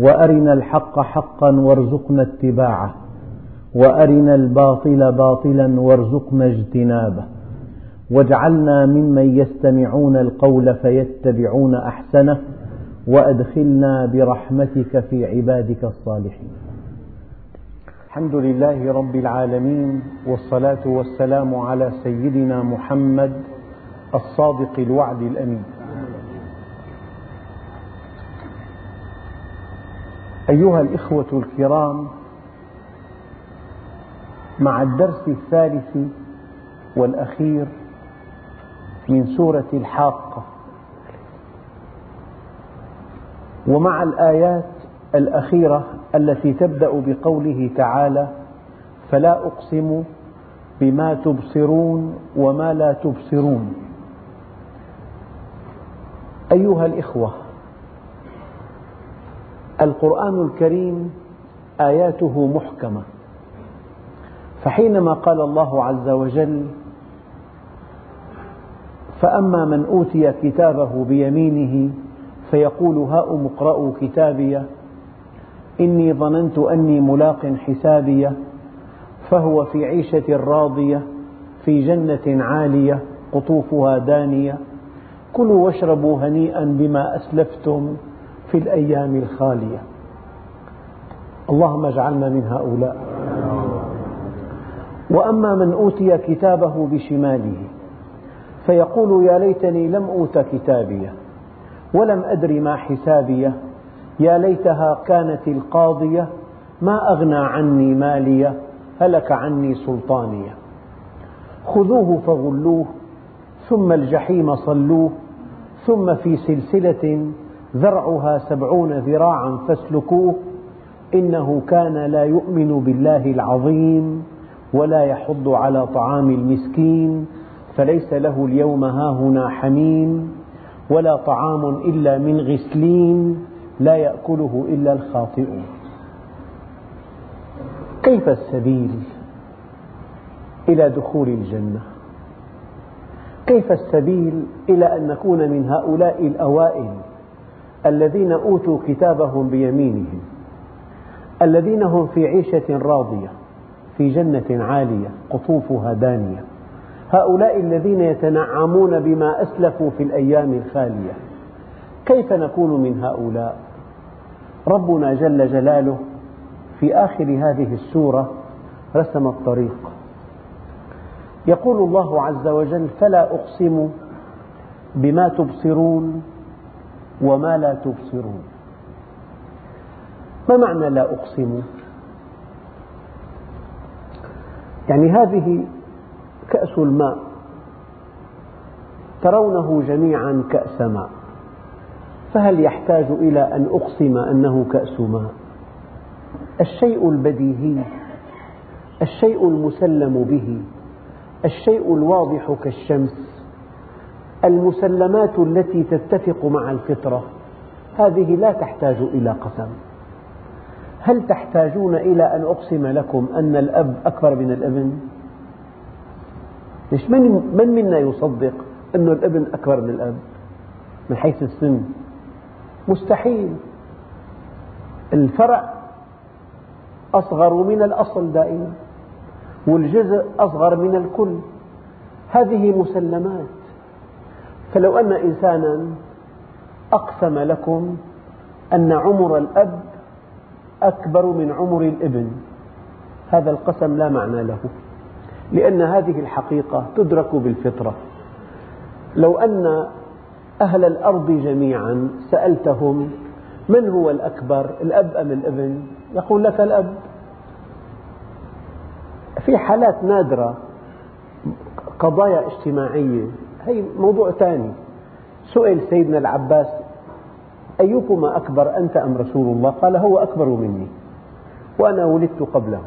وأرنا الحق حقا وارزقنا اتباعه وأرنا الباطل باطلا وارزقنا اجتنابه واجعلنا ممن يستمعون القول فيتبعون أحسنه وأدخلنا برحمتك في عبادك الصالحين. الحمد لله رب العالمين والصلاة والسلام على سيدنا محمد الصادق الوعد الأمين. أيها الإخوة الكرام مع الدرس الثالث والأخير من سورة الحاقة ومع الآيات الأخيرة التي تبدأ بقوله تعالى فلا أقسم بما تبصرون وما لا تبصرون أيها الإخوة القرآن الكريم آياته محكمة. فحينما قال الله عز وجل فأما من أوتي كتابه بيمينه فيقول هاؤم اقرءوا كتابي إني ظننت أني ملاق حسابي فهو في عيشة راضية في جنة عالية قطوفها دانية كلوا واشربوا هنيئا بما أسلفتم. في الأيام الخالية. اللهم اجعلنا من هؤلاء. وأما من أوتي كتابه بشماله فيقول يا ليتني لم أوت كتابيه ولم أدر ما حسابيه يا ليتها كانت القاضية ما أغنى عني ماليه هلك عني سلطانيه خذوه فغلوه ثم الجحيم صلوه ثم في سلسلة ذرعها سبعون ذراعا فاسلكوه. إنه كان لا يؤمن بالله العظيم ولا يحض على طعام المسكين فليس له اليوم هاهنا حميم ولا طعام إلا من غسلين لا يأكله إلا الخاطئون كيف السبيل إلى دخول الجنة؟ كيف السبيل إلى أن نكون من هؤلاء الأوائل؟ الذين أوتوا كتابهم بيمينهم الذين هم في عيشة راضية في جنة عالية قطوفها دانية. هؤلاء الذين يتنعمون بما أسلفوا في الأيام الخالية. كيف نكون من هؤلاء؟ ربنا جل جلاله في آخر هذه السورة رسم الطريق. يقول الله عز وجل فلا أقسم بما تبصرون وما لا تبصرون. ما معنى لا أقسم؟ يعني هذه كأس الماء. ترونه جميعا كأس ماء. فهل يحتاج إلى أن أقسم أنه كأس ماء؟ الشيء البديهي الشيء المسلم به الشيء الواضح كالشمس. المسلمات التي تتفق مع الفطرة هذه لا تحتاج إلى قسم. هل تحتاجون إلى أن أقسم لكم أن الأب أكبر من الابن؟ ليش؟ من, من منا يصدق أن الابن أكبر من الأب؟ من حيث السن؟ مستحيل. الفرع أصغر من الأصل دائما والجزء أصغر من الكل. هذه مسلمات. فلو أن إنسانا أقسم لكم أن عمر الأب أكبر من عمر الابن هذا القسم لا معنى له لأن هذه الحقيقة تدرك بالفطرة. لو أن أهل الأرض جميعا سألتهم من هو الأكبر الأب أم الابن؟ يقول لك الأب. في حالات نادرة قضايا اجتماعية هي موضوع ثاني. سئل سيدنا العباس أيكما أكبر أنت أم رسول الله؟ قال هو أكبر مني وأنا ولدت قبله.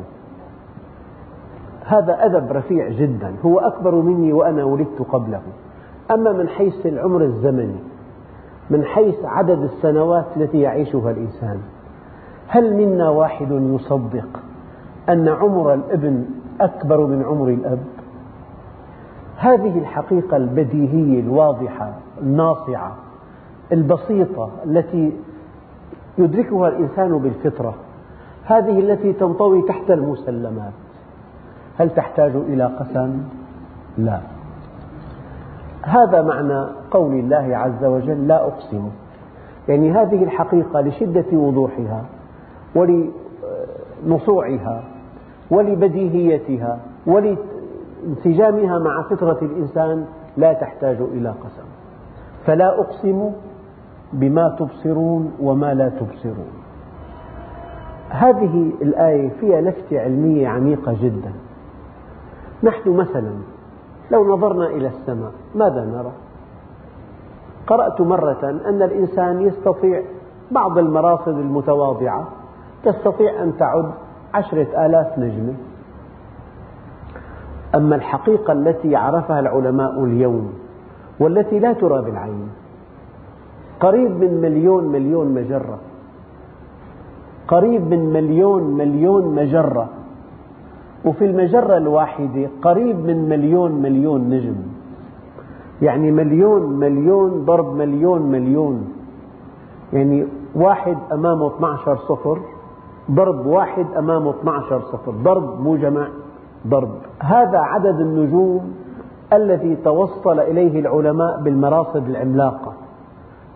هذا أدب رفيع جدا. هو أكبر مني وأنا ولدت قبله. أما من حيث العمر الزمني من حيث عدد السنوات التي يعيشها الإنسان هل منا واحد يصدق أن عمر الابن أكبر من عمر الأب؟ هذه الحقيقة البديهية الواضحة الناصعة البسيطة التي يدركها الإنسان بالفطرة هذه التي تنطوي تحت المسلمات. هل تحتاج إلى قسم؟ لا. هذا معنى قول الله عز وجل لا أقسم. يعني هذه الحقيقة لشدة وضوحها ولنصوعها ولبديهيتها ولانسجامها مع فطرة الإنسان لا تحتاج إلى قسم. فلا أقسم بما تبصرون وما لا تبصرون. هذه الآية فيها لفتة علمية عميقة جدا. نحن مثلا لو نظرنا إلى السماء ماذا نرى؟ قرأت مرة أن الإنسان يستطيع بعض المراصد المتواضعة تستطيع أن تعد عشرة آلاف نجمة. أما الحقيقة التي عرفها العلماء اليوم والتي لا ترى بالعين قريب من مليون مليون مجرة قريب من مليون مليون مجرة وفي المجرة الواحدة قريب من مليون مليون نجم يعني مليون مليون ضرب مليون مليون يعني واحد أمامه 12 صفر ضرب واحد أمامه 12 صفر ضرب مو جمع ضرب. هذا عدد النجوم الذي توصل إليه العلماء بالمراصد العملاقة.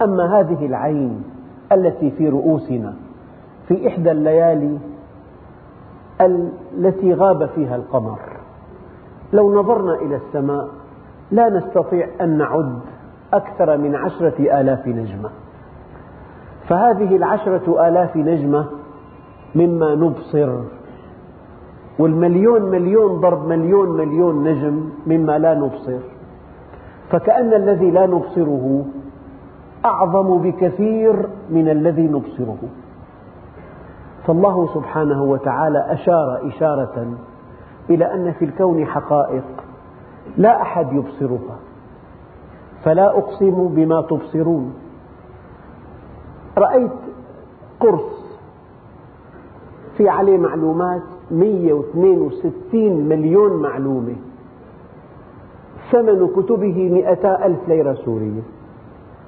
أما هذه العين التي في رؤوسنا في إحدى الليالي التي غاب فيها القمر. لو نظرنا إلى السماء لا نستطيع أن نعد أكثر من عشرة آلاف نجمة. فهذه العشرة آلاف نجمة مما نبصر والمليون مليون ضرب مليون مليون نجم مما لا نبصر. فكأن الذي لا نبصره أعظم بكثير من الذي نبصره. فالله سبحانه وتعالى أشار إشارة إلى أن في الكون حقائق لا أحد يبصرها. فلا أقسم بما تبصرون. رأيت قرص في عليه معلومات 162 مليون معلومة. ثمن كتبه 200 ألف ليرة سورية.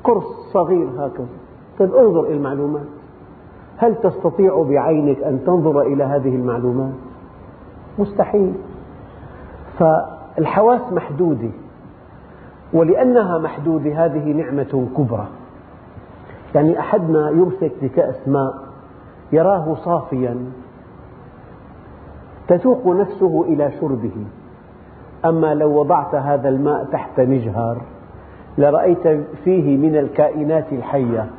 قرص صغير هكذا. طيب انظر إلى المعلومات. هل تستطيع بعينك أن تنظر إلى هذه المعلومات؟ مستحيل. فالحواس محدودة. ولأنها محدودة هذه نعمة كبرى. يعني أحدنا يمسك بكأس ماء يراه صافيا تتوق نفسه إلى شربه. أما لو وضعت هذا الماء تحت مجهر لرأيت فيه من الكائنات الحية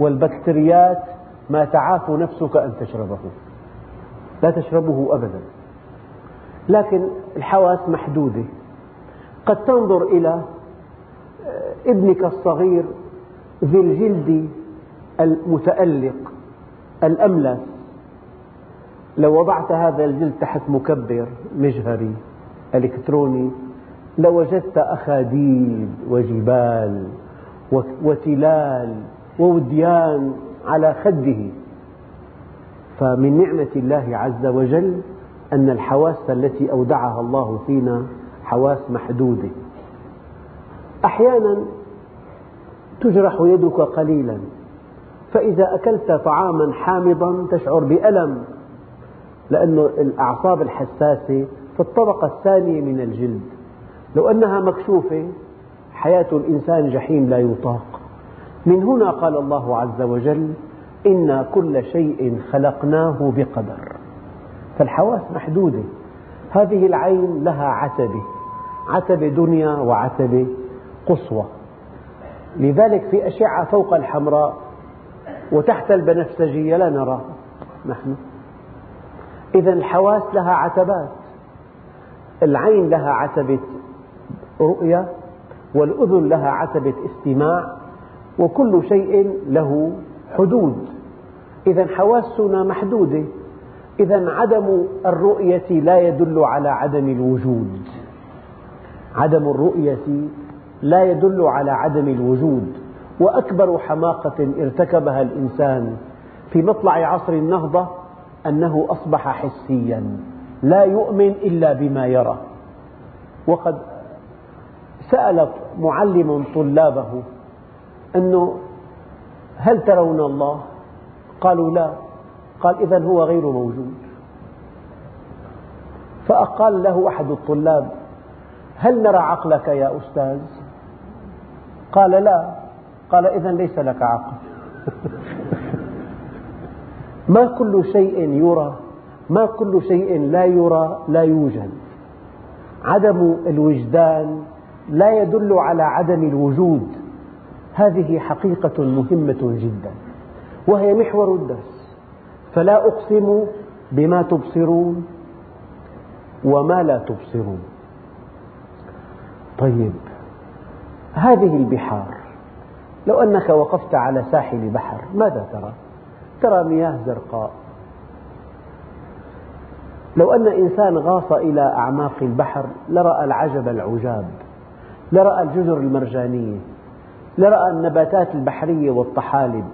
والبكتريات ما تعاف نفسك أن تشربه. لا تشربه أبدا. لكن الحواس محدودة. قد تنظر إلى ابنك الصغير ذي الجلد المتألق الأملس. لو وضعت هذا الجلد تحت مكبر مجهري إلكتروني لوجدت أخاديد وجبال وتلال ووديان على خده. فمن نعمة الله عز وجل أن الحواس التي أودعها الله فينا حواس محدودة. أحيانا تجرح يدك قليلا فإذا أكلت طعاما حامضا تشعر بألم. لأن الأعصاب الحساسة في الطبقة الثانية من الجلد. لو أنها مكشوفة حياة الإنسان جحيم لا يطاق. من هنا قال الله عز وجل إنا كل شيء خلقناه بقدر. فالحواس محدودة. هذه العين لها عتبة. عتبة دنيا وعتبة قصوى. لذلك في أشعة فوق الحمراء وتحت البنفسجية لا نراها نحن. إذا الحواس لها عتبات. العين لها عتبة رؤية والأذن لها عتبة استماع وكل شيء له حدود. إذا حواسنا محدودة. إذا عدم الرؤية لا يدل على عدم الوجود. عدم الرؤية لا يدل على عدم الوجود. وأكبر حماقة ارتكبها الإنسان في مطلع عصر النهضة أنه أصبح حسيا. لا يؤمن إلا بما يرى. وقد سأل معلم طلابه أنه هل ترون الله؟ قالوا لا. قال إذا هو غير موجود. فقال له أحد الطلاب هل نرى عقلك يا أستاذ؟ قال لا. قال إذا ليس لك عقل. ما كل شيء يرى ما كل شيء لا يرى لا يوجد. عدم الوجدان لا يدل على عدم الوجود. هذه حقيقة مهمة جدا وهي محور الدرس. فلا أقسم بما تبصرون وما لا تبصرون. طيب هذه البحار لو أنك وقفت على ساحل بحر ماذا ترى؟ ترى مياه زرقاء. لو أن إنسان غاص إلى أعماق البحر لرأى العجب العجاب لرأى الجزر المرجانية لرأى النباتات البحرية والطحالب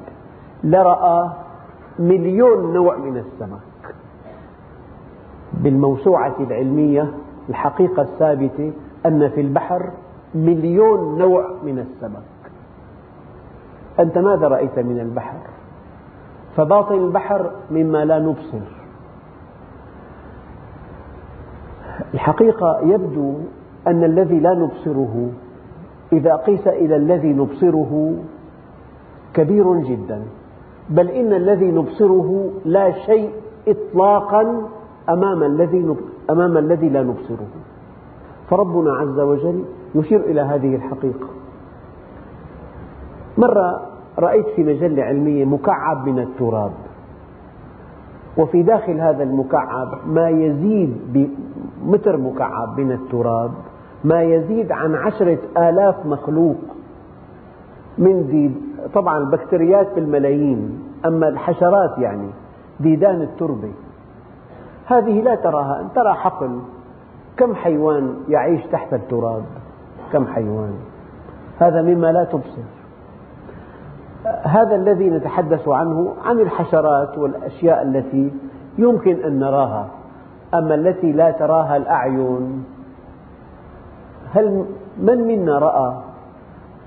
لرأى مليون نوع من السمك. بالموسوعة العلمية الحقيقة الثابتة أن في البحر مليون نوع من السمك. أنت ماذا رأيت من البحر؟ فباطن البحر مما لا نبصر. الحقيقة يبدو أن الذي لا نبصره إذا قيس إلى الذي نبصره كبير جدا. بل إن الذي نبصره لا شيء إطلاقا أمام الذي أمام الذي لا نبصره. فربنا عز وجل يشير إلى هذه الحقيقة. مرة رأيت في مجلة علمية مكعب من التراب. وفي داخل هذا المكعب ما يزيد بمتر مكعب من التراب ما يزيد عن عشرة آلاف مخلوق من ديد طبعا البكتيريات بالملايين أما الحشرات يعني ديدان التربة. هذه لا تراها ترى حقل كم حيوان يعيش تحت التراب؟ كم حيوان؟ هذا مما لا تبصر. هذا الذي نتحدث عنه عن الحشرات والأشياء التي يمكن أن نراها. أما التي لا تراها الأعين هل من منا رأى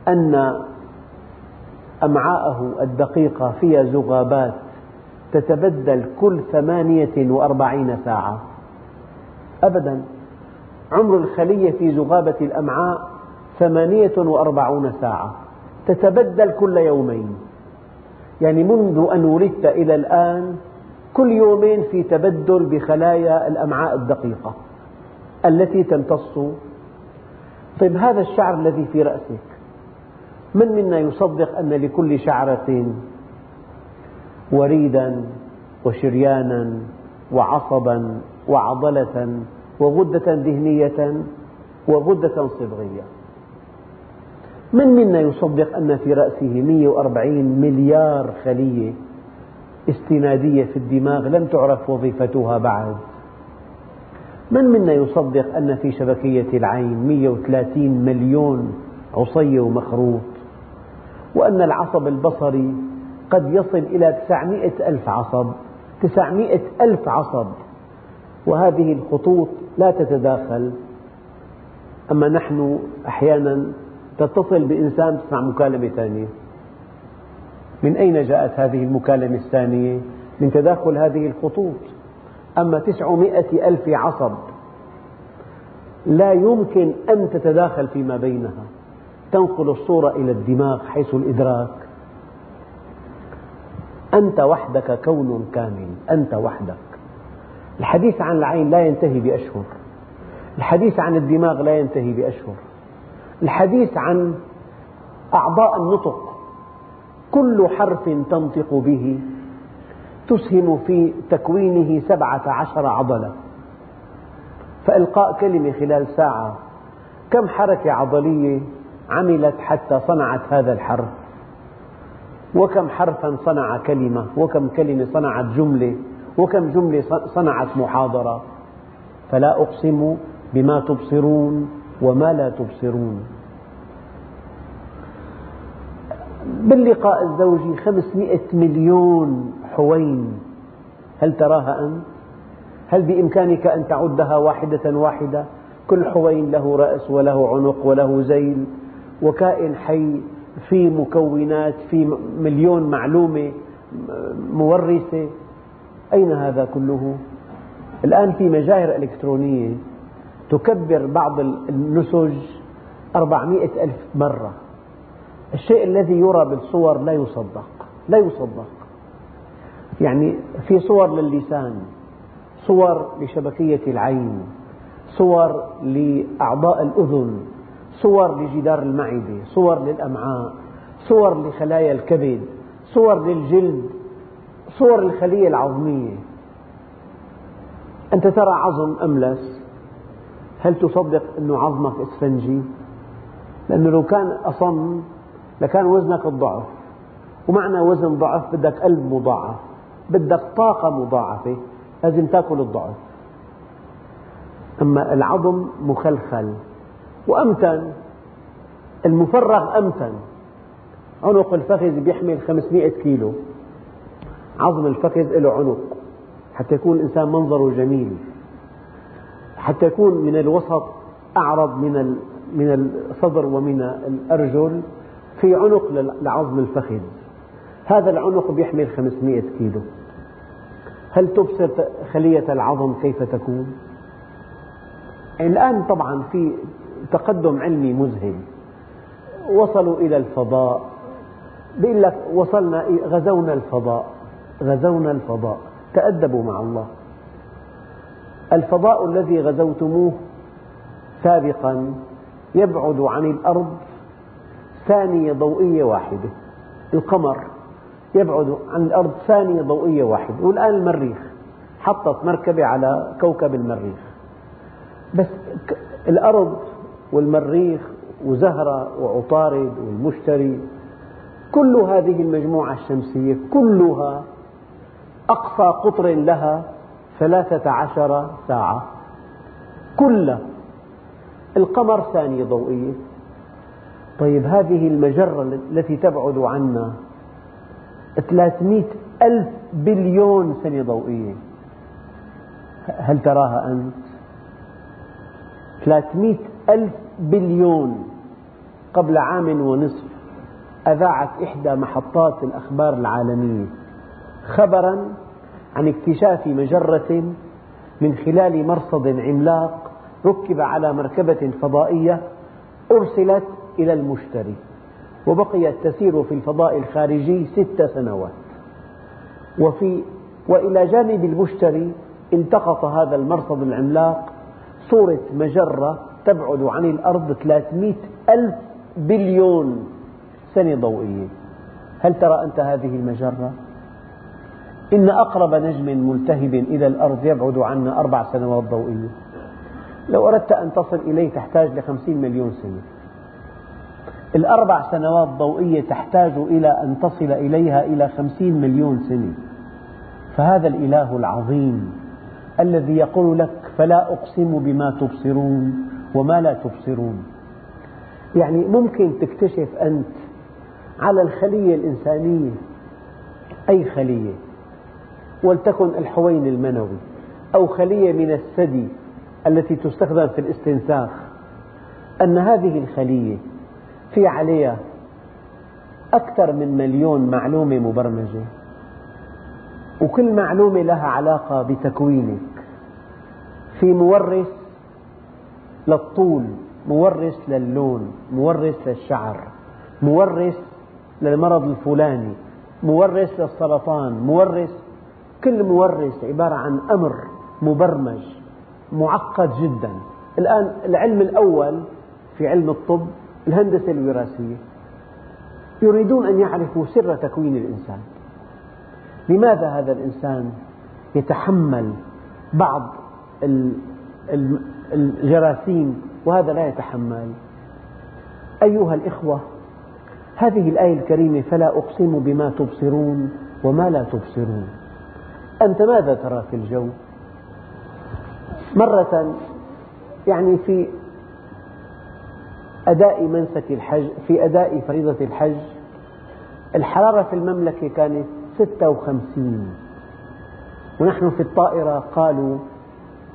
أن أمعاءه الدقيقة فيها ذغابات تتبدل كل ثمانية وأربعين ساعة؟ أبدا. عمر الخلية في ذغابة الأمعاء ثمانية وأربعون ساعة. تتبدل كل يومين. يعني منذ أن ولدت إلى الآن كل يومين في تبدل بخلايا الأمعاء الدقيقة التي تمتص. طيب هذا الشعر الذي في رأسك من منا يصدق أن لكل شعرة وريدا وشريانا وعصبا وعضلة وغدة دهنية وغدة صبغية؟ من منا يصدق أن في رأسه 140 مليار خلية استنادية في الدماغ لم تعرف وظيفتها بعد؟ من منا يصدق أن في شبكية العين 130 مليون عصية ومخروط؟ وأن العصب البصري قد يصل إلى 900 ألف عصب 900 ألف عصب. وهذه الخطوط لا تتداخل. أما نحن أحيانا تتصل بإنسان تسمع مكالمة ثانية. من أين جاءت هذه المكالمة الثانية؟ من تداخل هذه الخطوط. أما تسعمائة ألف عصب لا يمكن أن تتداخل فيما بينها. تنقل الصورة إلى الدماغ حيث الإدراك. أنت وحدك كون كامل. أنت وحدك. الحديث عن العين لا ينتهي بأشهر. الحديث عن الدماغ لا ينتهي بأشهر. الحديث عن أعضاء النطق. كل حرف تنطق به. تسهم في تكوينه سبعة عشر عضلة. فإلقاء كلمة خلال ساعة. كم حركة عضلية عملت حتى صنعت هذا الحرف؟ وكم حرفا صنع كلمة؟ وكم كلمة صنعت جملة؟ وكم جملة صنعت محاضرة؟ فلا أقسم بما تبصرون. وما لا تبصرون باللقاء الزوجي خمسمئة مليون حوين هل تراها أنت؟ هل بإمكانك أن تعدها واحدة واحدة؟ كل حوين له رأس وله عنق وله ذيل وكائن حي في مكونات في مليون معلومة مورثة أين هذا كله؟ الآن في مجاهر إلكترونية تكبر بعض النسج أربعمائة ألف مرة. الشيء الذي يرى بالصور لا يصدق لا يصدق. يعني في صور للسان صور لشبكية العين صور لأعضاء الأذن صور لجدار المعدة صور للأمعاء صور لخلايا الكبد صور للجلد صور الخلية العظمية. أنت ترى عظم أملس هل تصدق أن عظمك إسفنجي؟ لأنه لو كان أصم لكان وزنك الضعف. ومعنى وزن ضعف بدك قلب مضاعف بدك طاقة مضاعفة لازم تأكل الضعف. أما العظم مخلخل. وأمتن المفرغ أمتن. عنق الفخذ بيحمل 500 كيلو. عظم الفخذ له عنق حتى يكون الإنسان منظره جميل. حتى يكون من الوسط أعرض من من الصدر ومن الأرجل في عنق لعظم الفخذ. هذا العنق يحمل 500 كيلو. هل تبصر خلية العظم كيف تكون؟ الآن طبعا في تقدم علمي مذهل. وصلوا إلى الفضاء. بيقول لك وصلنا غزونا الفضاء. غزونا الفضاء. تأدبوا مع الله. الفضاء الذي غزوتموه سابقا يبعد عن الأرض ثانية ضوئية واحدة. القمر يبعد عن الأرض ثانية ضوئية واحدة. والآن المريخ حطت مركبة على كوكب المريخ. بس الأرض والمريخ وزهرة وعطارد والمشتري كل هذه المجموعة الشمسية كلها أقصى قطر لها ثلاثة عشر ساعة. كلها القمر ثانية ضوئية طيب هذه المجرة التي تبعد عنا 300 ألف بليون سنة ضوئية. هل تراها أنت؟ 300 ألف بليون قبل عام ونصف. أذاعت إحدى محطات الأخبار العالمية. خبرا عن اكتشاف مجرة من خلال مرصد عملاق ركب على مركبة فضائية أرسلت إلى المشتري وبقيت تسير في الفضاء الخارجي ست سنوات وفي وإلى جانب المشتري التقط هذا المرصد العملاق صورة مجرة تبعد عن الأرض 300 ألف بليون سنة ضوئية هل ترى أنت هذه المجرة؟ إن أقرب نجم ملتهب إلى الأرض يبعد عنا أربع سنوات ضوئية. لو أردت أن تصل إليه تحتاج لخمسين مليون سنة. الأربع سنوات ضوئية تحتاج إلى أن تصل إليها إلى خمسين مليون سنة. فهذا الإله العظيم الذي يقول لك فلا أقسم بما تبصرون وما لا تبصرون. يعني ممكن تكتشف أنت على الخلية الإنسانية أي خلية؟ ولتكن الحوين المنوي أو خلية من الثدي التي تستخدم في الاستنساخ أن هذه الخلية في عليها أكثر من مليون معلومة مبرمجة وكل معلومة لها علاقة بتكوينك في مورث للطول مورث للون مورث للشعر مورث للمرض الفلاني مورث للسرطان مورث كل مورث عبارة عن أمر مبرمج معقد جدا. الآن العلم الأول في علم الطب الهندسة الوراثية يريدون أن يعرفوا سر تكوين الإنسان. لماذا هذا الإنسان يتحمل بعض الجراثيم وهذا لا يتحمل؟ أيها الإخوة هذه الآية الكريمة فلا أقسم بما تبصرون وما لا تبصرون. أنت ماذا ترى في الجو؟ مرة يعني في أداء منسك الحج في أداء فريضة الحج الحرارة في المملكة كانت 56 ونحن في الطائرة قالوا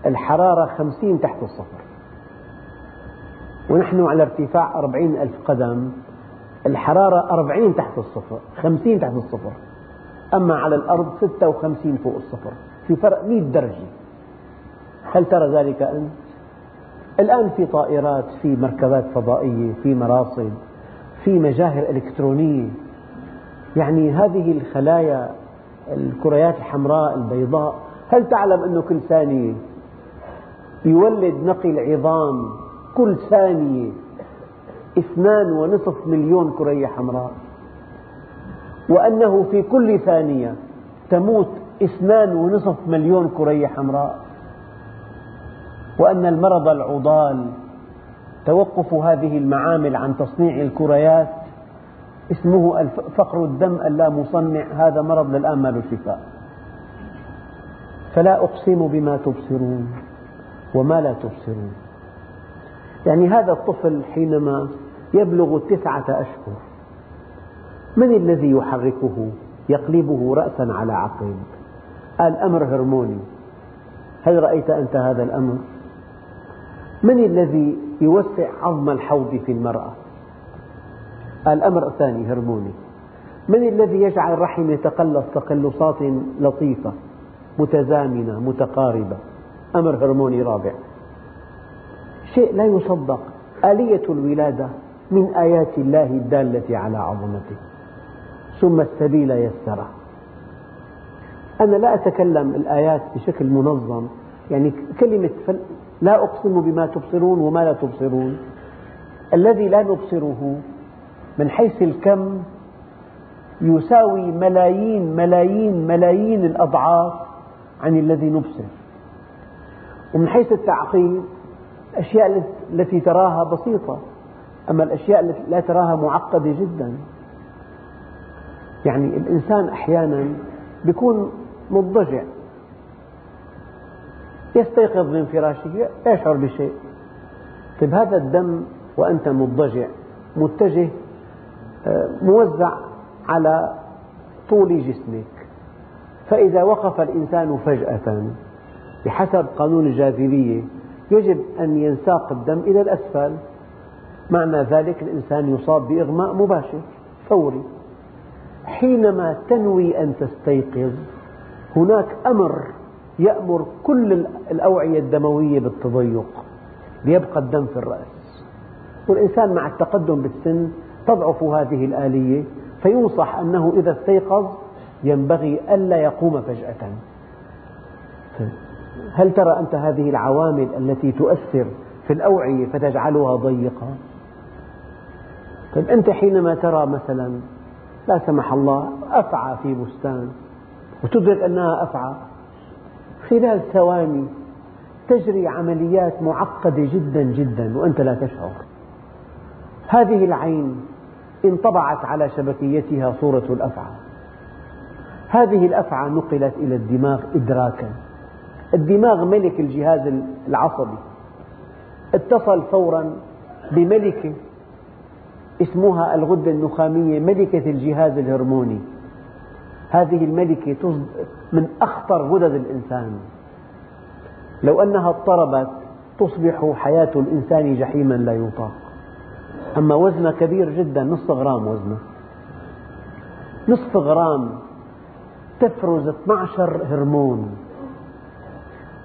الحرارة 50 تحت الصفر. ونحن على ارتفاع 40 ألف قدم الحرارة 40 تحت الصفر 50 تحت الصفر. أما على الأرض 56 فوق الصفر. في فرق 100 درجة. هل ترى ذلك أنت؟ الآن في طائرات في مركبات فضائية في مراصد في مجاهر إلكترونية. يعني هذه الخلايا الكريات الحمراء البيضاء هل تعلم أنه كل ثانية يولد نقي العظام؟ كل ثانية اثنان ونصف مليون كرية حمراء. وأنه في كل ثانية تموت اثنان ونصف مليون كرية حمراء. وأن المرض العضال توقف هذه المعامل عن تصنيع الكريات اسمه فقر الدم اللامصنع هذا مرض للآن ما له شفاء فلا أقسم بما تبصرون وما لا تبصرون. يعني هذا الطفل حينما يبلغ التسعة أشهر من الذي يحركه يقلبه رأسا على عقب الأمر هرموني. هل رأيت أنت هذا الأمر؟ من الذي يوسع عظم الحوض في المرأة؟ الأمر الثاني هرموني. من الذي يجعل الرحم يتقلص تقلصات لطيفة متزامنة متقاربة؟ أمر هرموني رابع. شيء لا يصدق. آلية الولادة من آيات الله الدالة على عظمته. ثم السبيل يسره. أنا لا أتكلم الآيات بشكل منظم يعني كلمة لا أقسم بما تبصرون وما لا تبصرون. الذي لا نبصره من حيث الكم يساوي ملايين ملايين ملايين الأضعاف عن الذي نبصر. ومن حيث التعقيد الأشياء التي تراها بسيطة أما الأشياء التي لا تراها معقدة جدا. يعني الإنسان أحيانا يكون مضطجع. يستيقظ من فراشه يشعر بشيء. طيب هذا الدم وأنت مضطجع متجه آه، موزع على طول جسمك. فإذا وقف الإنسان فجأة بحسب قانون الجاذبية يجب أن ينساق الدم إلى الأسفل. معنى ذلك الإنسان يصاب بإغماء مباشر فوري. حينما تنوي أن تستيقظ هناك أمر يأمر كل الأوعية الدموية بالتضيق ليبقى الدم في الرأس. والإنسان مع التقدم بالسن تضعف هذه الآلية فينصح أنه إذا استيقظ ينبغي ألا يقوم فجأة. هل ترى أنت هذه العوامل التي تؤثر في الأوعية فتجعلها ضيقة؟ طيب أنت حينما ترى مثلا لا سمح الله أفعى في بستان. وتدرك أنها أفعى. خلال ثواني تجري عمليات معقدة جدا جدا وأنت لا تشعر. هذه العين انطبعت على شبكيتها صورة الأفعى. هذه الأفعى نقلت إلى الدماغ إدراكا. الدماغ ملك الجهاز العصبي. اتصل فورا بملكة اسمها الغدة النخامية ملكة الجهاز الهرموني. هذه الملكة من أخطر غدد الإنسان. لو أنها اضطربت تصبح حياة الإنسان جحيما لا يطاق. أما وزنها كبير جدا نصف غرام وزنها نصف غرام تفرز 12 هرمون.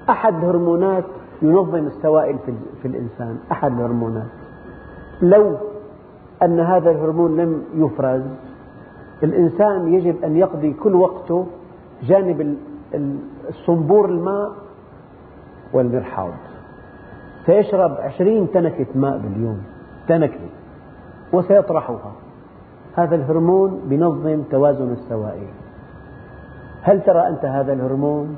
أحد الهرمونات ينظم السوائل في الإنسان. أحد الهرمونات لو أن هذا الهرمون لم يفرز الإنسان يجب أن يقضي كل وقته جانب الصنبور الماء والمرحاض سيشرب عشرين تنكة ماء باليوم تنكة وسيطرحها هذا الهرمون بنظم توازن السوائل هل ترى أنت هذا الهرمون؟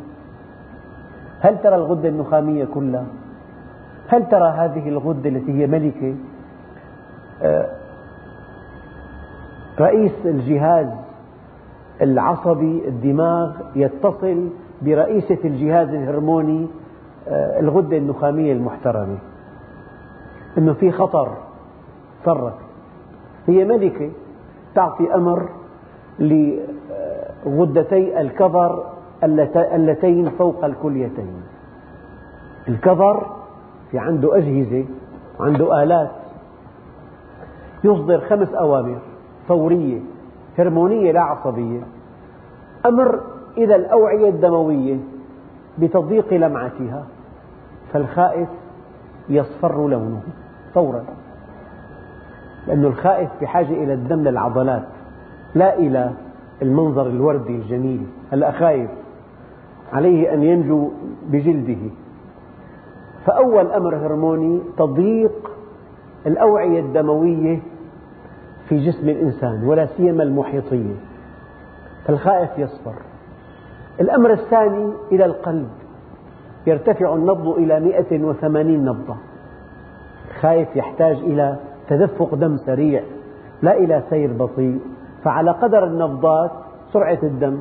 هل ترى الغدة النخامية كلها؟ هل ترى هذه الغدة التي هي ملكة؟ رئيس الجهاز العصبي الدماغ يتصل برئيسة الجهاز الهرموني آه، الغدة النخامية المحترمة. أنه في خطر تصرف هي ملكة تعطي أمر لغدتي الكظر اللتين فوق الكليتين. الكظر في عنده أجهزة وعنده آلات. يصدر خمس أوامر. فورية هرمونية لا عصبية. أمر إلى الأوعية الدموية بتضييق لمعتها فالخائف يصفر لونه فورا. لأن الخائف بحاجة إلى الدم للعضلات لا إلى المنظر الوردي الجميل. هلأ خايف عليه أن ينجو بجلده. فأول أمر هرموني تضييق الأوعية الدموية في جسم الإنسان ولا سيما المحيطية فالخائف يصفر الأمر الثاني إلى القلب. يرتفع النبض إلى 180 نبضة. الخائف يحتاج إلى تدفق دم سريع لا إلى سير بطيء. فعلى قدر النبضات سرعة الدم.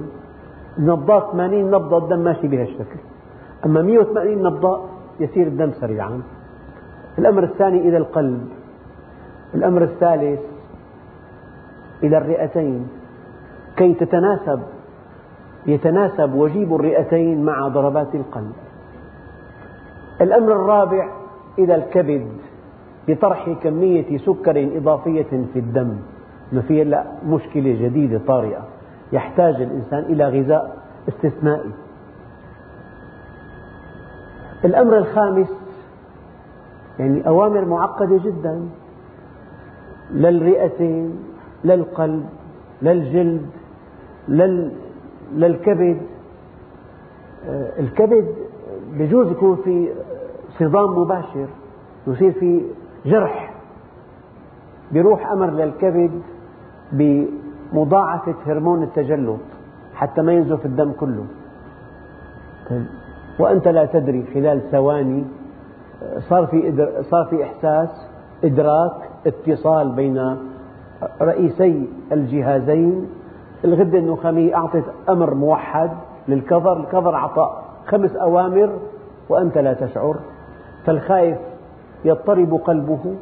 النبضات 80 نبضة الدم ماشي بهالشكل أما 180 نبضة يسير الدم سريعا. الأمر الثاني إلى القلب. الأمر الثالث إلى الرئتين. كي تتناسب يتناسب وجيب الرئتين مع ضربات القلب. الأمر الرابع إلى الكبد لطرح كمية سكر إضافية في الدم. أنه في لا مشكلة جديدة طارئة. يحتاج الإنسان إلى غذاء استثنائي. الأمر الخامس يعني أوامر معقدة جدا. للرئتين للقلب للجلد للكبد آه، الكبد بجوز يكون في صدام مباشر يصير في جرح. بيروح أمر للكبد بمضاعفة هرمون التجلط حتى ما ينزف الدم كله. طيب، وأنت لا تدري خلال ثواني صار في صار في إحساس إدراك اتصال بين رئيسي الجهازين. الغدة النخامية أعطت أمر موحد للكظر الكظر أعطى خمس أوامر وأنت لا تشعر. فالخائف يضطرب قلبه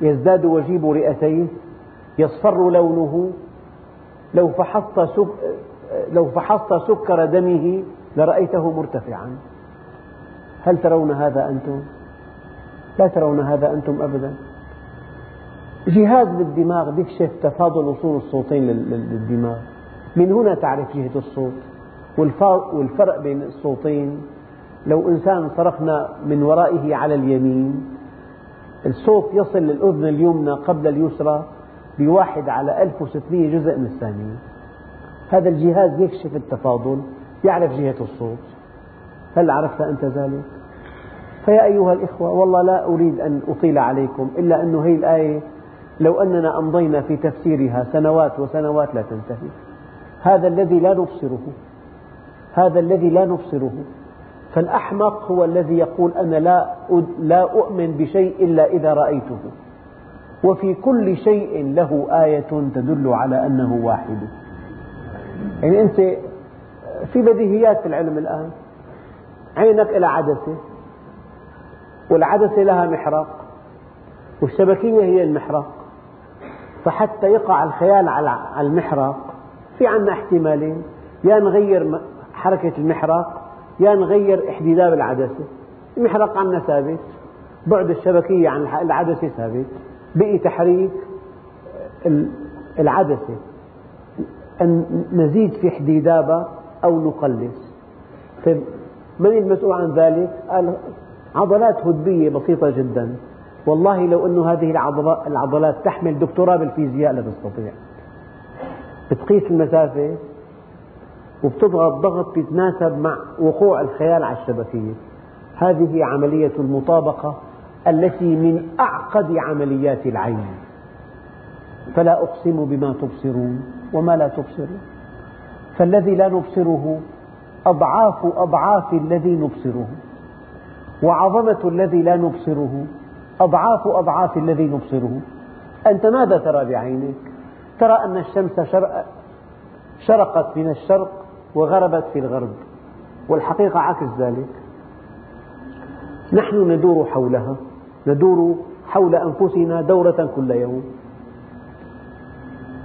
يزداد وجيب رئتيه يصفر لونه. لو فحصت, سك... لو فحصت سكر دمه لرأيته مرتفعا. هل ترون هذا أنتم؟ لا ترون هذا أنتم أبدا. جهاز بالدماغ يكشف تفاضل وصول الصوتين للدماغ. من هنا تعرف جهة الصوت والفرق بين الصوتين. لو إنسان صرخنا من ورائه على اليمين الصوت يصل للأذن اليمنى قبل اليسرى بواحد على 1600 جزء من الثانية. هذا الجهاز يكشف التفاضل يعرف جهة الصوت. هل عرفت أنت ذلك؟ فيا أيها الإخوة والله لا أريد أن أطيل عليكم إلا أن هذه الآية لو أننا أمضينا في تفسيرها سنوات وسنوات لا تنتهي. هذا الذي لا نبصره. هذا الذي لا نبصره. فالأحمق هو الذي يقول أنا لا لا أؤمن بشيء إلا إذا رأيته. وفي كل شيء له آية تدل على أنه واحد. يعني أنت في بديهيات في العلم الآن. عينك إلى عدسة. والعدسة لها محرق والشبكية هي المحرق فحتى يقع الخيال على المحرق. في عندنا احتمالين. يا نغير حركة المحرق يا نغير احتداب العدسة. المحرق عندنا ثابت. بعد الشبكية عن العدسة ثابت. بقي تحريك العدسة. أن نزيد في احتدابها أو نقلص. طيب من المسؤول عن ذلك؟ قال عضلات هدبية بسيطة جدا. والله لو أن هذه العضلات تحمل دكتوراه بالفيزياء لا تستطيع بتقيس المسافة وبتضغط ضغط يتناسب مع وقوع الخيال على الشبكية. هذه عملية المطابقة التي من أعقد عمليات العين. فلا أقسم بما تبصرون وما لا تبصرون. فالذي لا نبصره أضعاف أضعاف الذي نبصره. وعظمة الذي لا نبصره أضعاف أضعاف الذي نبصره. أنت ماذا ترى بعينك؟ ترى أن الشمس شرق شرقت من الشرق وغربت في الغرب والحقيقة عكس ذلك. نحن ندور حولها ندور حول أنفسنا دورة كل يوم.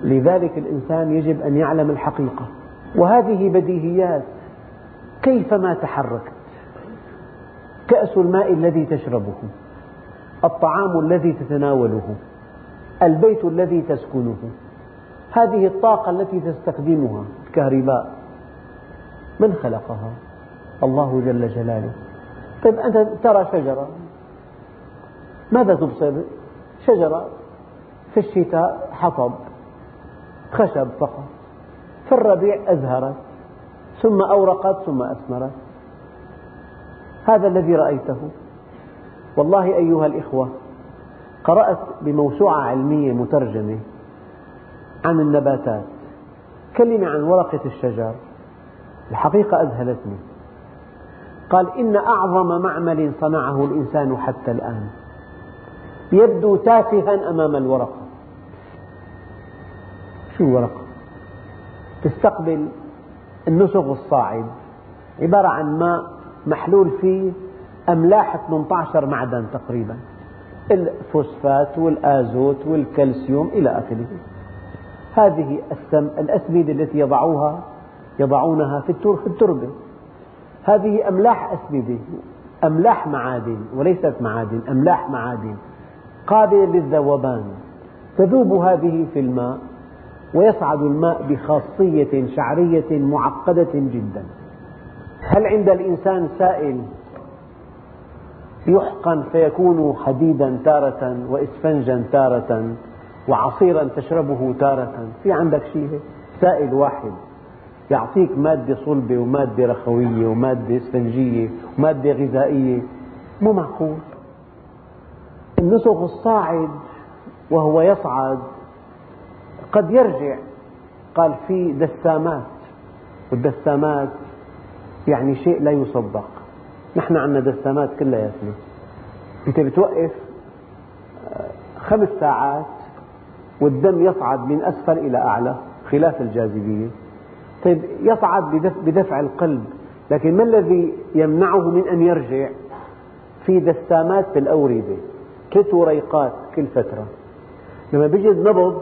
لذلك الإنسان يجب أن يعلم الحقيقة. وهذه بديهيات. كيفما تحركت؟ كأس الماء الذي تشربه. الطعام الذي تتناوله البيت الذي تسكنه هذه الطاقة التي تستخدمها الكهرباء من خلقها؟ الله جل جلاله طيب أنت ترى شجرة ماذا تبصر؟ شجرة في الشتاء حطب خشب فقط في الربيع أزهرت ثم أورقت ثم أثمرت هذا الذي رأيته والله أيها الإخوة قرأت بموسوعة علمية مترجمة عن النباتات كلمة عن ورقة الشجر. الحقيقة أذهلتني. قال إن أعظم معمل صنعه الإنسان حتى الآن يبدو تافها أمام الورقة. شو الورقة؟ تستقبل النسغ الصاعد عبارة عن ماء محلول فيه أملاح 18 معدن تقريبا؟ الفوسفات والآزوت والكالسيوم إلى آخره. هذه الأسمدة التي يضعوها يضعونها في التربة. هذه أملاح أسمدة أملاح معادن وليست معادن أملاح معادن. قابلة للذوبان. تذوب هذه في الماء ويصعد الماء بخاصية شعرية معقدة جدا. هل عند الإنسان سائل يحقن فيكون حديدا تارة وإسفنجا تارة وعصيرا تشربه تارة. في عندك شيء؟ سائل واحد. يعطيك مادة صلبة ومادة رخوية ومادة إسفنجية ومادة غذائية. مو معقول؟ النسغ الصاعد وهو يصعد قد يرجع. قال في دسامات والدسامات يعني شيء لا يصدق نحن عندنا دسامات كلياتنا أنت بتوقف آه، خمس ساعات والدم يصعد من أسفل إلى أعلى خلاف الجاذبية. طيب يصعد بدفع القلب لكن ما الذي يمنعه من أن يرجع؟ في دسامات في الأوردة ثلاث وريقات كل فترة. لما بيجد نبض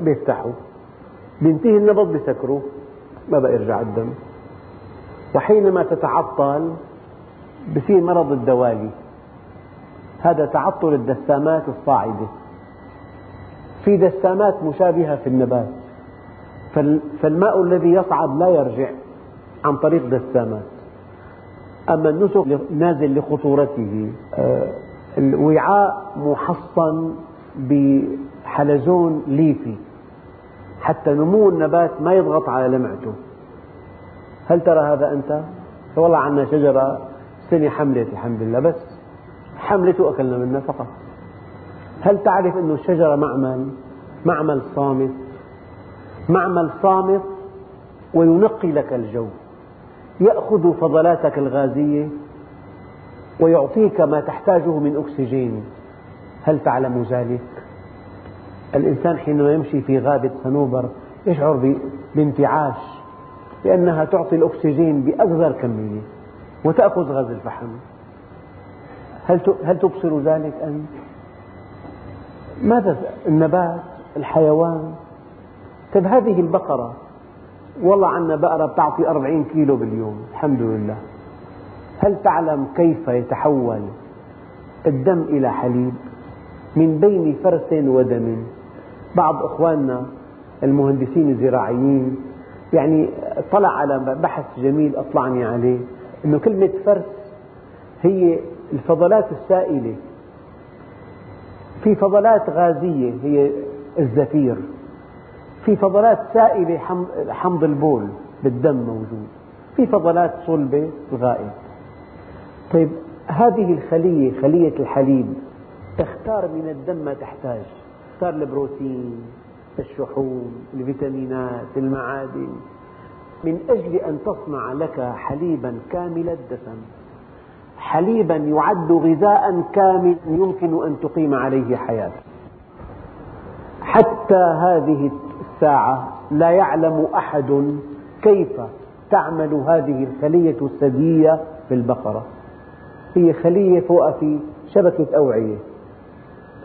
بيفتحوا بينتهي النبض بيسكروا ما بقى يرجع الدم. وحينما تتعطل بصير مرض الدوالي. هذا تعطل الدسامات الصاعدة. في دسامات مشابهة في النبات. فالماء الذي يصعد لا يرجع عن طريق دسامات. أما النسق نازل لخطورته آه، الوعاء محصن بحلزون ليفي. حتى نمو النبات ما يضغط على لمعته. هل ترى هذا أنت؟ والله عندنا شجرة سنة حملت الحمد لله بس حملت وأكلنا منها فقط. هل تعرف أن الشجرة معمل معمل صامت؟ معمل صامت وينقي لك الجو. يأخذ فضلاتك الغازية ويعطيك ما تحتاجه من أكسجين. هل تعلم ذلك؟ الإنسان حينما يمشي في غابة صنوبر يشعر بانتعاش لأنها تعطي الأكسجين بأصغر كمية. وتأخذ غاز الفحم. هل تبصر ذلك أنت؟ ماذا النبات الحيوان؟ طيب هذه البقرة والله عندنا بقرة تعطي أربعين كيلو باليوم الحمد لله. هل تعلم كيف يتحول الدم إلى حليب؟ من بين فرث ودم. بعض أخواننا المهندسين الزراعيين يعني طلع على بحث جميل أطلعني عليه. أنه كلمة فرث هي الفضلات السائلة. في فضلات غازية هي الزفير. في فضلات سائلة حمض البول بالدم موجود. في فضلات صلبة الغائب طيب هذه الخلية خلية الحليب تختار من الدم ما تحتاج. تختار البروتين الشحوم الفيتامينات المعادن. من أجل أن تصنع لك حليبا كامل الدسم. حليبا يعد غذاء كامل يمكن أن تقيم عليه حياتك. حتى هذه الساعة لا يعلم أحد كيف تعمل هذه الخلية الثديية في البقرة. هي خلية فوق في شبكة أوعية.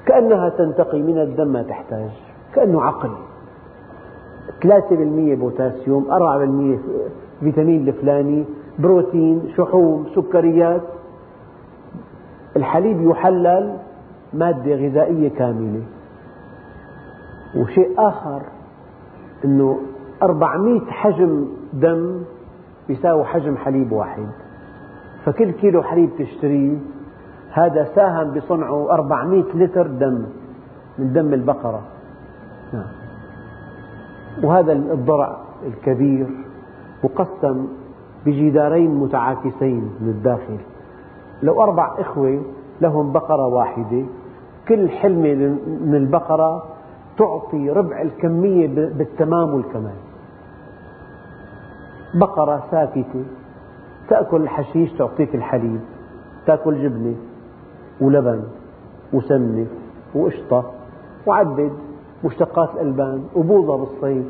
كأنها تنتقي من الدم ما تحتاج. كأنه عقل. 3% بوتاسيوم 4% فيتامين الفلاني بروتين شحوم سكريات. الحليب يحلل مادة غذائية كاملة. وشيء آخر أنه 400 حجم دم يساوي حجم حليب واحد. فكل كيلو حليب تشتريه هذا ساهم بصنعه 400 لتر دم من دم البقرة. نعم. وهذا الضرع الكبير مقسم بجدارين متعاكسين من الداخل لو أربع إخوة لهم بقرة واحدة كل حلمة من البقرة تعطي ربع الكمية بالتمام والكمال بقرة ساكتة تأكل الحشيش تعطيك الحليب تأكل جبنة ولبن وسمنة وقشطة وعدد مشتقات الألبان وبوظة بالصيف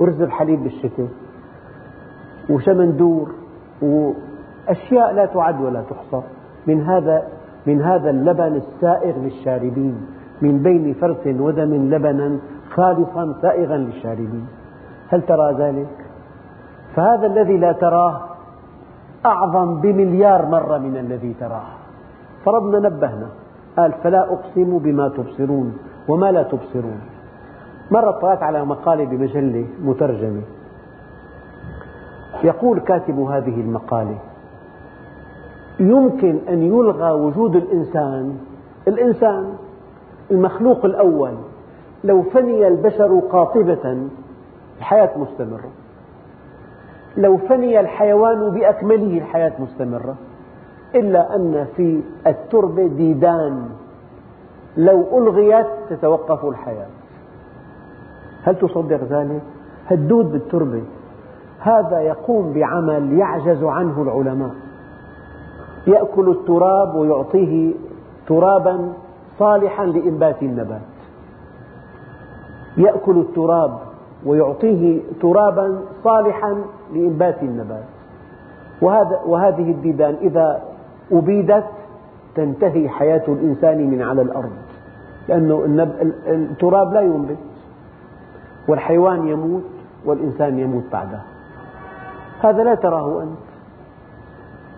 ورز الحليب بالشتاء وشمندور وأشياء لا تعد ولا تحصى. من هذا من هذا اللبن السائغ للشاربين من بين فرث ودم لبنا خالصا سائغا للشاربين. هل ترى ذلك؟ فهذا الذي لا تراه أعظم بمليار مرة من الذي تراه. فربنا نبهنا قال فلا أقسم بما تبصرون وما لا تبصرون. مرة طلعت على مقالة بمجلة مترجمة. يقول كاتب هذه المقالة يمكن أن يلغى وجود الإنسان الإنسان المخلوق الأول لو فني البشر قاطبة الحياة مستمرة. لو فني الحيوان بأكمله الحياة مستمرة. إلا أن في التربة ديدان لو ألغيت تتوقف الحياة. هل تصدق ذلك؟ الدود بالتربة. هذا يقوم بعمل يعجز عنه العلماء. يأكل التراب ويعطيه ترابا صالحا لإنبات النبات. يأكل التراب ويعطيه ترابا صالحا لإنبات النبات. وهذا وهذه الديدان إذا أبيدت تنتهي حياة الإنسان من على الأرض. لأن التراب لا ينبت. والحيوان يموت والإنسان يموت بعده. هذا لا تراه أنت.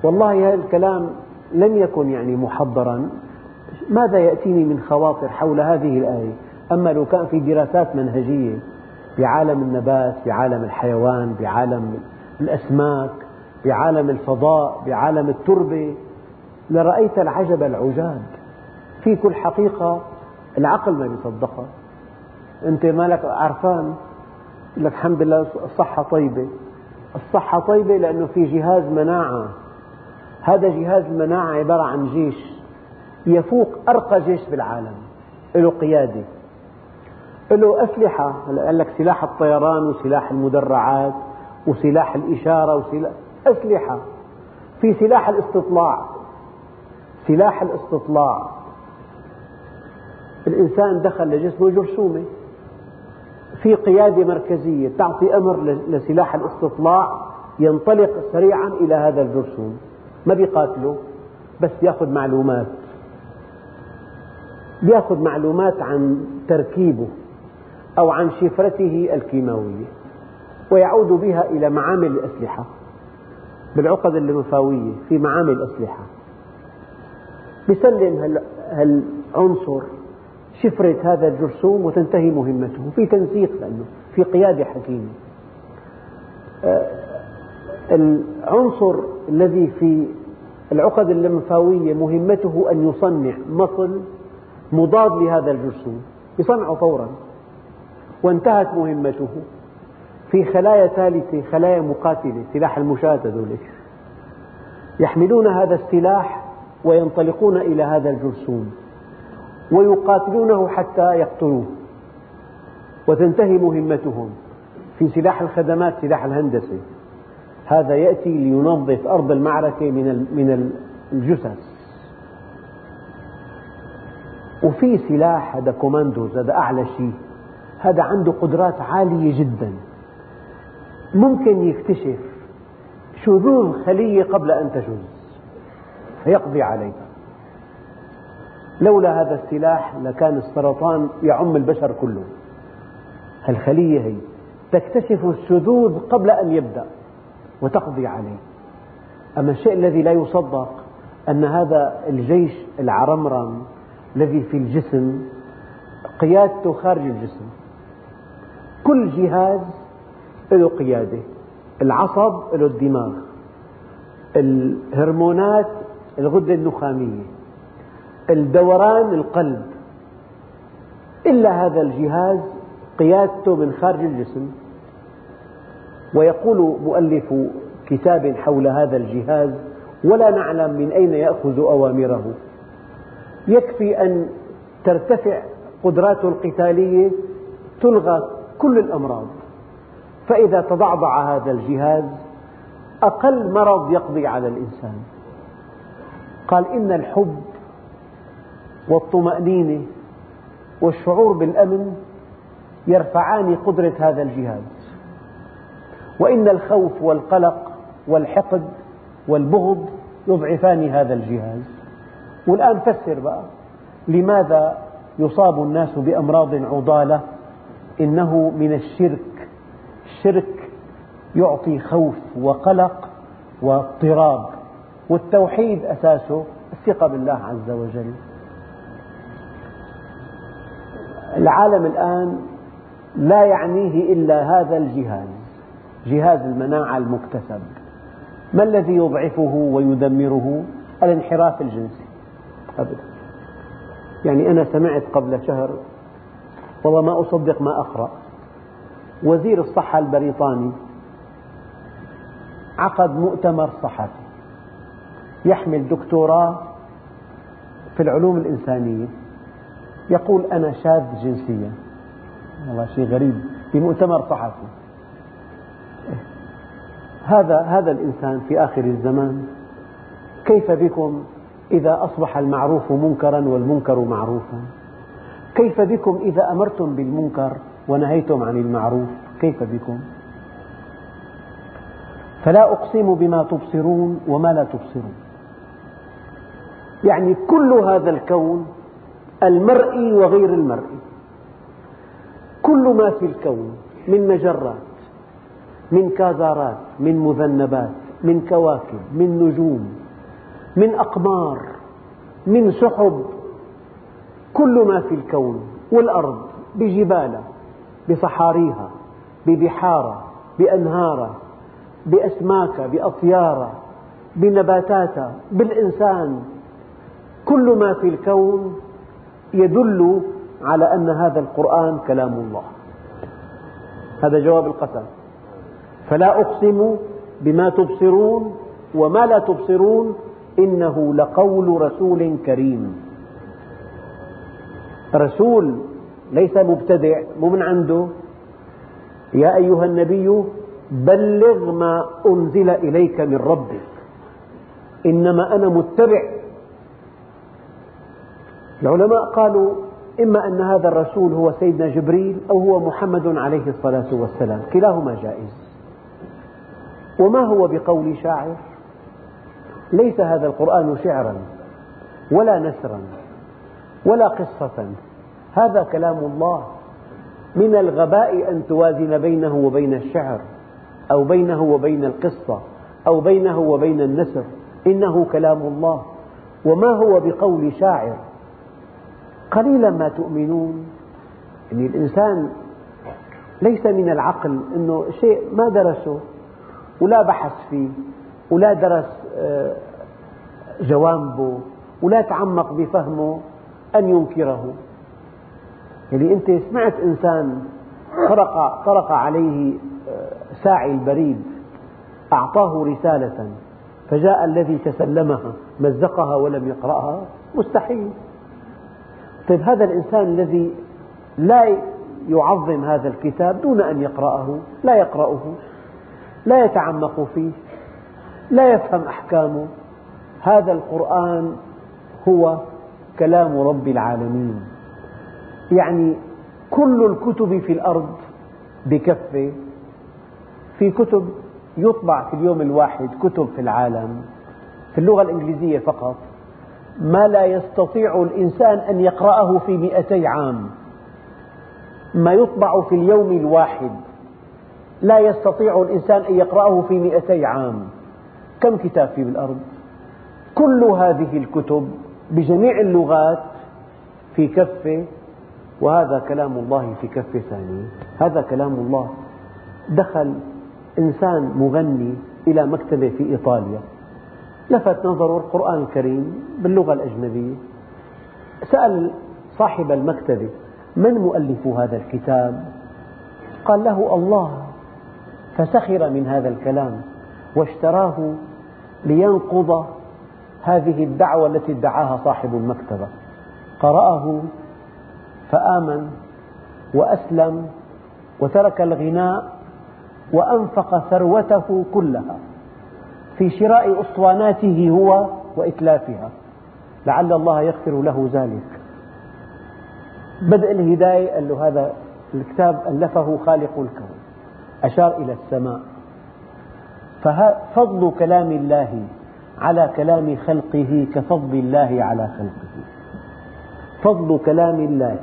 والله هذا الكلام لم يكن يعني محضرا. ماذا يأتيني من خواطر حول هذه الآية؟ أما لو كان في دراسات منهجية بعالم النبات بعالم الحيوان بعالم الأسماك بعالم الفضاء بعالم التربة لرأيت العجب العجاب في كل حقيقة العقل ما يصدقها أنت مالك عرفان؟ لك الحمد لله الصحة طيبة. الصحة طيبة لأنه في جهاز مناعة. هذا جهاز المناعة عبارة عن جيش. يفوق أرقى جيش في العالم له قيادة. له أسلحة. قال لك سلاح الطيران وسلاح المدرعات وسلاح الإشارة وسلاح أسلحة. في سلاح الاستطلاع. سلاح الاستطلاع. الإنسان دخل لجسمه جرثومة في قيادة مركزية تعطي أمر لسلاح الاستطلاع ينطلق سريعا إلى هذا الجرثوم. ما بيقاتله بس يأخذ معلومات. يأخذ معلومات عن تركيبه أو عن شفرته الكيماوية ويعود بها إلى معامل الأسلحة بالعقد الليمفاوية في معامل أسلحة يسلم هالعنصر شفرة هذا الجرثوم وتنتهي مهمته في تنسيق لأنه في قيادة حكيمة. آه، العنصر الذي في العقد اللمفاوية مهمته أن يصنع مصل مضاد لهذا الجرثوم يصنعه فورا وانتهت مهمته في خلايا ثالثة خلايا مقاتلة سلاح المشاة ذلك يحملون هذا السلاح وينطلقون إلى هذا الجرثوم. ويقاتلونه حتى يقتلوه. وتنتهي مهمتهم في سلاح الخدمات سلاح الهندسة. هذا يأتي لينظف أرض المعركة من من الجثث. وفي سلاح هذا كوماندوز هذا أعلى شيء. هذا عنده قدرات عالية جدا. ممكن يكتشف شذوذ خلية قبل أن تشذ فيقضي عليها. لولا هذا السلاح لكان السرطان يعم البشر كله. الخلية هي تكتشف الشذوذ قبل أن يبدأ وتقضي عليه. أما الشيء الذي لا يصدق أن هذا الجيش العرمرم الذي في الجسم قيادته خارج الجسم. كل جهاز له قيادة. العصب له الدماغ. الهرمونات الغدة النخامية. الدوران القلب. إلا هذا الجهاز قيادته من خارج الجسم. ويقول مؤلف كتاب حول هذا الجهاز ولا نعلم من أين يأخذ أوامره. يكفي أن ترتفع قدراته القتالية تلغى كل الأمراض. فإذا تضعضع هذا الجهاز أقل مرض يقضي على الإنسان. قال إن الحب والطمأنينة والشعور بالأمن يرفعان قدرة هذا الجهاز وإن الخوف والقلق والحقد والبغض يضعفان هذا الجهاز والآن فسر بقى لماذا يصاب الناس بأمراض عضالة؟ إنه من الشرك. الشرك يعطي خوف وقلق واضطراب. والتوحيد أساسه الثقة بالله عز وجل. العالم الآن لا يعنيه إلا هذا الجهاز جهاز المناعة المكتسب. ما الذي يضعفه ويدمره؟ الانحراف الجنسي. أبدا. يعني أنا سمعت قبل شهر والله ما أصدق ما أقرأ وزير الصحة البريطاني عقد مؤتمر صحفي يحمل دكتوراه في العلوم الإنسانية. يقول أنا شاذ جنسيا. والله شيء غريب. في مؤتمر صحفي. هذا هذا الإنسان في آخر الزمان كيف بكم إذا أصبح المعروف منكرا والمنكر معروفا؟ كيف بكم إذا أمرتم بالمنكر ونهيتم عن المعروف؟ كيف بكم؟ فلا أقسم بما تبصرون وما لا تبصرون. يعني كل هذا الكون المرئي وغير المرئي كل ما في الكون من مجرات من كازارات من مذنبات من كواكب من نجوم من أقمار من سحب كل ما في الكون والأرض بجبالها بصحاريها ببحارها بأنهارها بأسماكها بأطيارها بنباتاتها بالإنسان. كل ما في الكون يدل على أن هذا القرآن كلام الله. هذا جواب القسم. فلا أقسم بما تبصرون وما لا تبصرون إنه لقول رسول كريم. رسول ليس مبتدع مو من عنده. يا أيها النبي بلغ ما أنزل إليك من ربك. إنما أنا متبع. العلماء قالوا إما أن هذا الرسول هو سيدنا جبريل أو هو محمد عليه الصلاة والسلام. كلاهما جائز. وما هو بقول شاعر؟ ليس هذا القرآن شعرا ولا نثرا ولا قصة. هذا كلام الله. من الغباء أن توازن بينه وبين الشعر أو بينه وبين القصة أو بينه وبين النثر. إنه كلام الله. وما هو بقول شاعر؟ قليلا ما تؤمنون. يعني الإنسان ليس من العقل أنه شيء ما درسه ولا بحث فيه ولا درس آه، جوانبه ولا تعمق بفهمه أن ينكره. يعني أنت سمعت إنسان طرق, طرق عليه آه، ساعي البريد أعطاه رسالة فجاء الذي تسلمها مزقها ولم يقرأها؟ مستحيل. طيب هذا الإنسان الذي لا يعظم هذا الكتاب دون أن يقرأه لا يقرأه لا يتعمق فيه لا يفهم أحكامه هذا القرآن هو كلام رب العالمين. يعني كل الكتب في الأرض بكفة في كتب يطبع في اليوم الواحد كتب في العالم في اللغة الإنجليزية فقط. ما لا يستطيع الإنسان أن يقرأه في مئتي عام. ما يطبع في اليوم الواحد. لا يستطيع الإنسان أن يقرأه في مئتي عام. كم كتاب في بالأرض كل هذه الكتب بجميع اللغات في كفة وهذا كلام الله في كفة ثانية هذا كلام الله. دخل إنسان مغني إلى مكتبة في إيطاليا. لفت نظره القرآن الكريم باللغة الأجنبية. سأل صاحب المكتبة من مؤلف هذا الكتاب؟ قال له الله فسخر من هذا الكلام واشتراه لينقض هذه الدعوة التي ادعاها صاحب المكتبة قرأه فآمن وأسلم وترك الغناء وأنفق ثروته كلها. في شراء أسطواناته هو وإتلافها. لعل الله يغفر له ذلك. بدء الهداية قال له هذا الكتاب ألفه خالق الكون. أشار إلى السماء. ففضل كلام الله على كلام خلقه كفضل الله على خلقه. فضل كلام الله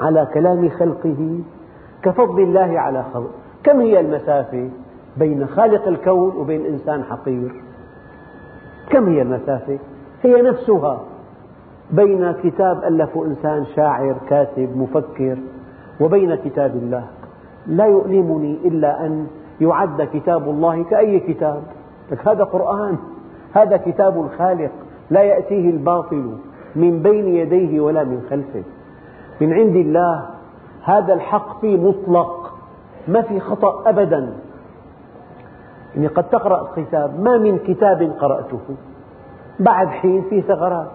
على كلام خلقه كفضل الله على خلقه. كم هي المسافة؟ بين خالق الكون وبين إنسان حقير. كم هي المسافة؟ هي نفسها. بين كتاب ألفه إنسان شاعر كاتب مفكر وبين كتاب الله. لا يؤلمني إلا أن يعد كتاب الله كأي كتاب. هذا قرآن. هذا كتاب الخالق. لا يأتيه الباطل من بين يديه ولا من خلفه. من عند الله هذا الحق فيه مطلق. ما في خطأ أبدا. يعني قد تقرأ كتاب ما من كتاب قرأته. بعد حين في ثغرات.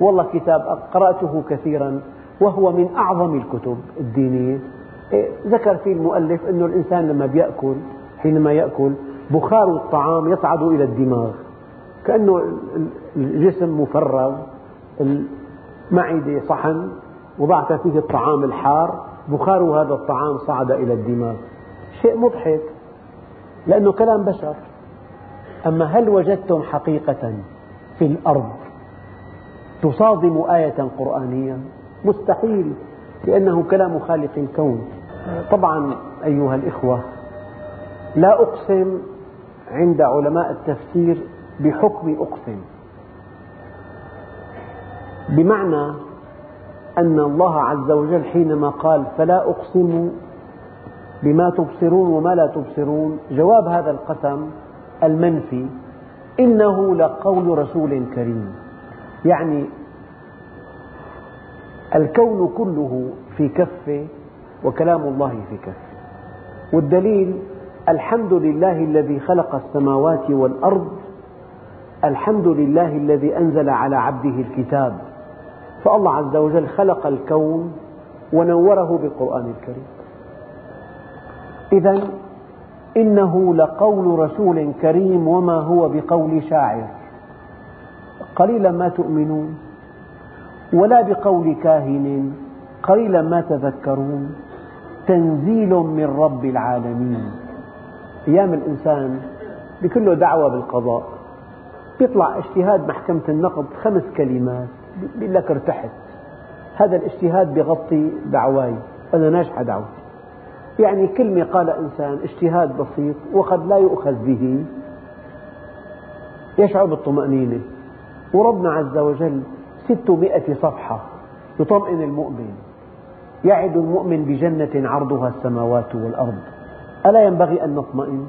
والله كتاب قرأته كثيرا وهو من أعظم الكتب الدينية. إيه، ذكر فيه المؤلف أن الإنسان لما يأكل حينما يأكل بخار الطعام يصعد إلى الدماغ. كأنه الجسم مفرغ المعدة صحن وضعت فيه الطعام الحار. بخار هذا الطعام صعد إلى الدماغ. شيء مضحك. لأنه كلام بشر. أما هل وجدتم حقيقة في الأرض تصادم آية قرآنية؟ مستحيل لأنه كلام خالق الكون. طبعا أيها الإخوة لا أقسم عند علماء التفسير بحكم أقسم. بمعنى أن الله عز وجل حينما قال فلا أقسم بما تبصرون وما لا تبصرون. جواب هذا القسم المنفي إنه لقول رسول كريم. يعني الكون كله في كفة وكلام الله في كفة. والدليل الحمد لله الذي خلق السماوات والأرض الحمد لله الذي أنزل على عبده الكتاب. فالله عز وجل خلق الكون ونوره بالقرآن الكريم. إذا إنه لقول رسول كريم وما هو بقول شاعر. قليلا ما تؤمنون ولا بقول كاهن. قليلا ما تذكرون. تنزيل من رب العالمين. أيام الإنسان بكله دعوة بالقضاء يطلع اجتهاد محكمة النقض خمس كلمات بيقول لك ارتحت. هذا الاجتهاد بغطي دعواي. أنا ناجحة دعوتي. يعني كلمة قال إنسان اجتهاد بسيط وقد لا يؤخذ به. يشعر بالطمأنينة. وربنا عز وجل ستمائة صفحة يطمئن المؤمن. يعد المؤمن بجنة عرضها السماوات والأرض. ألا ينبغي أن نطمئن؟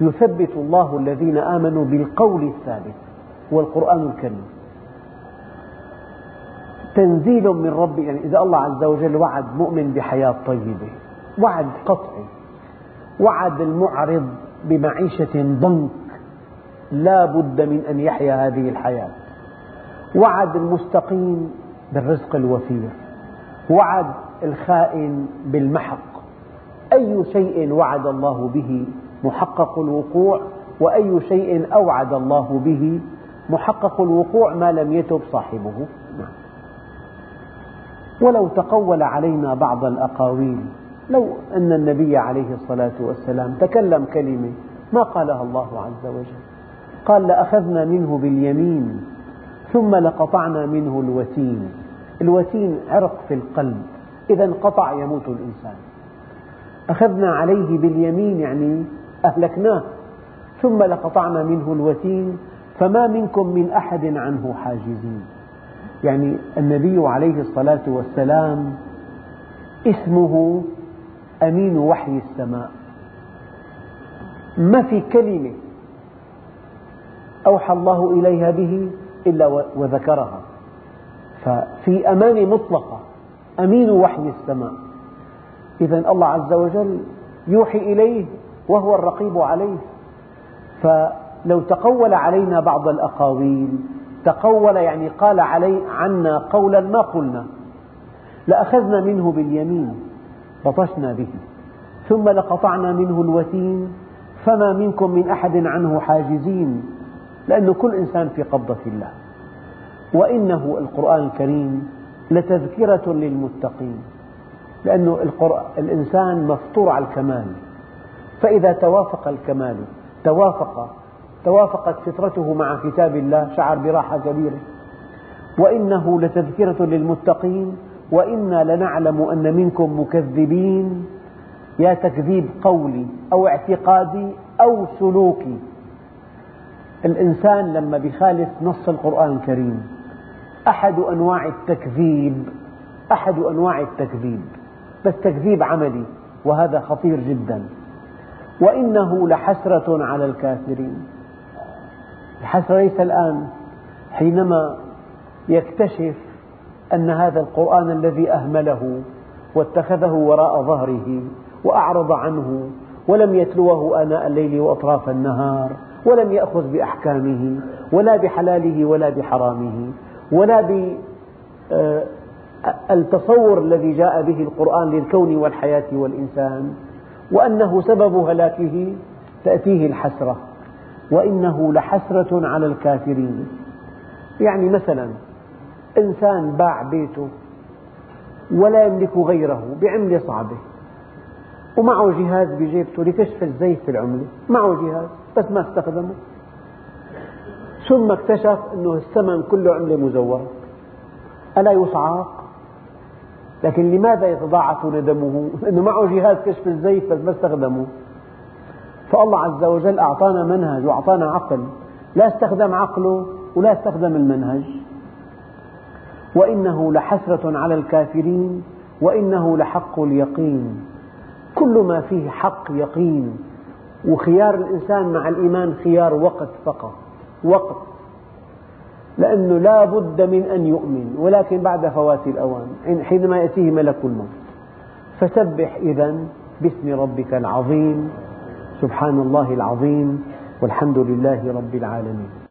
يثبت الله الذين آمنوا بالقول الثابت هو القرآن الكريم. تنزيل من رب يعني إذا الله عز وجل وعد مؤمن بحياة طيبة. وعد قطعي. وعد المعرض بمعيشة ضنك. لا بد من أن يحيا هذه الحياة. وعد المستقيم بالرزق الوفير. وعد الخائن بالمحق. أي شيء وعد الله به محقق الوقوع وأي شيء أوعد الله به محقق الوقوع ما لم يتب صاحبه. نعم. ولو تقول علينا بعض الأقاويل لو أن النبي عليه الصلاة والسلام تكلم كلمة ما قالها الله عز وجل. قال لأخذنا منه باليمين ثم لقطعنا منه الوتين. الوتين عرق في القلب إذا انقطع يموت الإنسان. أخذنا عليه باليمين يعني أهلكناه ثم لقطعنا منه الوتين فما منكم من أحد عنه حاجزين. يعني النبي عليه الصلاة والسلام اسمه أمين وحي السماء. ما في كلمة أوحى الله إليها به إلا وذكرها. ففي أمانة مطلقة أمين وحي السماء. إذا الله عز وجل يوحي إليه وهو الرقيب عليه. فلو تقول علينا بعض الأقاويل تقول يعني قال علي عنا قولا ما قلنا لأخذنا منه باليمين. بطشنا به. ثم لقطعنا منه الوتين فما منكم من أحد عنه حاجزين لأن كل إنسان في قبضة الله. وإنه القرآن الكريم لتذكرة للمتقين لأن الإنسان مفطور على الكمال. فإذا توافق الكمال توافق توافقت فطرته مع كتاب الله شعر براحة كبيرة وإنه لتذكرة للمتقين وإنا لنعلم أن منكم مكذبين. يا تكذيب قولي أو اعتقادي أو سلوكي. الإنسان لما بيخالف نص القرآن الكريم أحد أنواع التكذيب أحد أنواع التكذيب. بس تكذيب عملي وهذا خطير جدا. وإنه لحسرة على الكافرين. الحسرة ليس الآن حينما يكتشف أن هذا القرآن الذي أهمله واتخذه وراء ظهره وأعرض عنه ولم يتلوه آناء الليل وأطراف النهار ولم يأخذ بأحكامه ولا بحلاله ولا بحرامه ولا بالتصور الذي جاء به القرآن للكون والحياة والإنسان وأنه سبب هلاكه تأتيه الحسرة وإنه لحسرة على الكافرين. يعني مثلا إنسان باع بيته ولا يملك غيره بعملة صعبة. ومعه جهاز بجيبته لكشف الزيف في العملة. معه جهاز بس ما استخدمه. ثم اكتشف أنه الثمن كله عملة مزورة. ألا يصعق؟ لكن لماذا يتضاعف ندمه؟ لأنه معه جهاز كشف الزيف بس ما استخدمه. فالله عز وجل أعطانا منهج وأعطانا عقل. لا استخدم عقله ولا استخدم المنهج. وإنه لحسرة على الكافرين وإنه لحق اليقين. كل ما فيه حق يقين. وخيار الإنسان مع الإيمان خيار وقت فقط وقت. لأنه لا بد من أن يؤمن ولكن بعد فوات الأوان حينما يأتيه ملك الموت. فسبح إذا باسم ربك العظيم. سبحان الله العظيم. والحمد لله رب العالمين.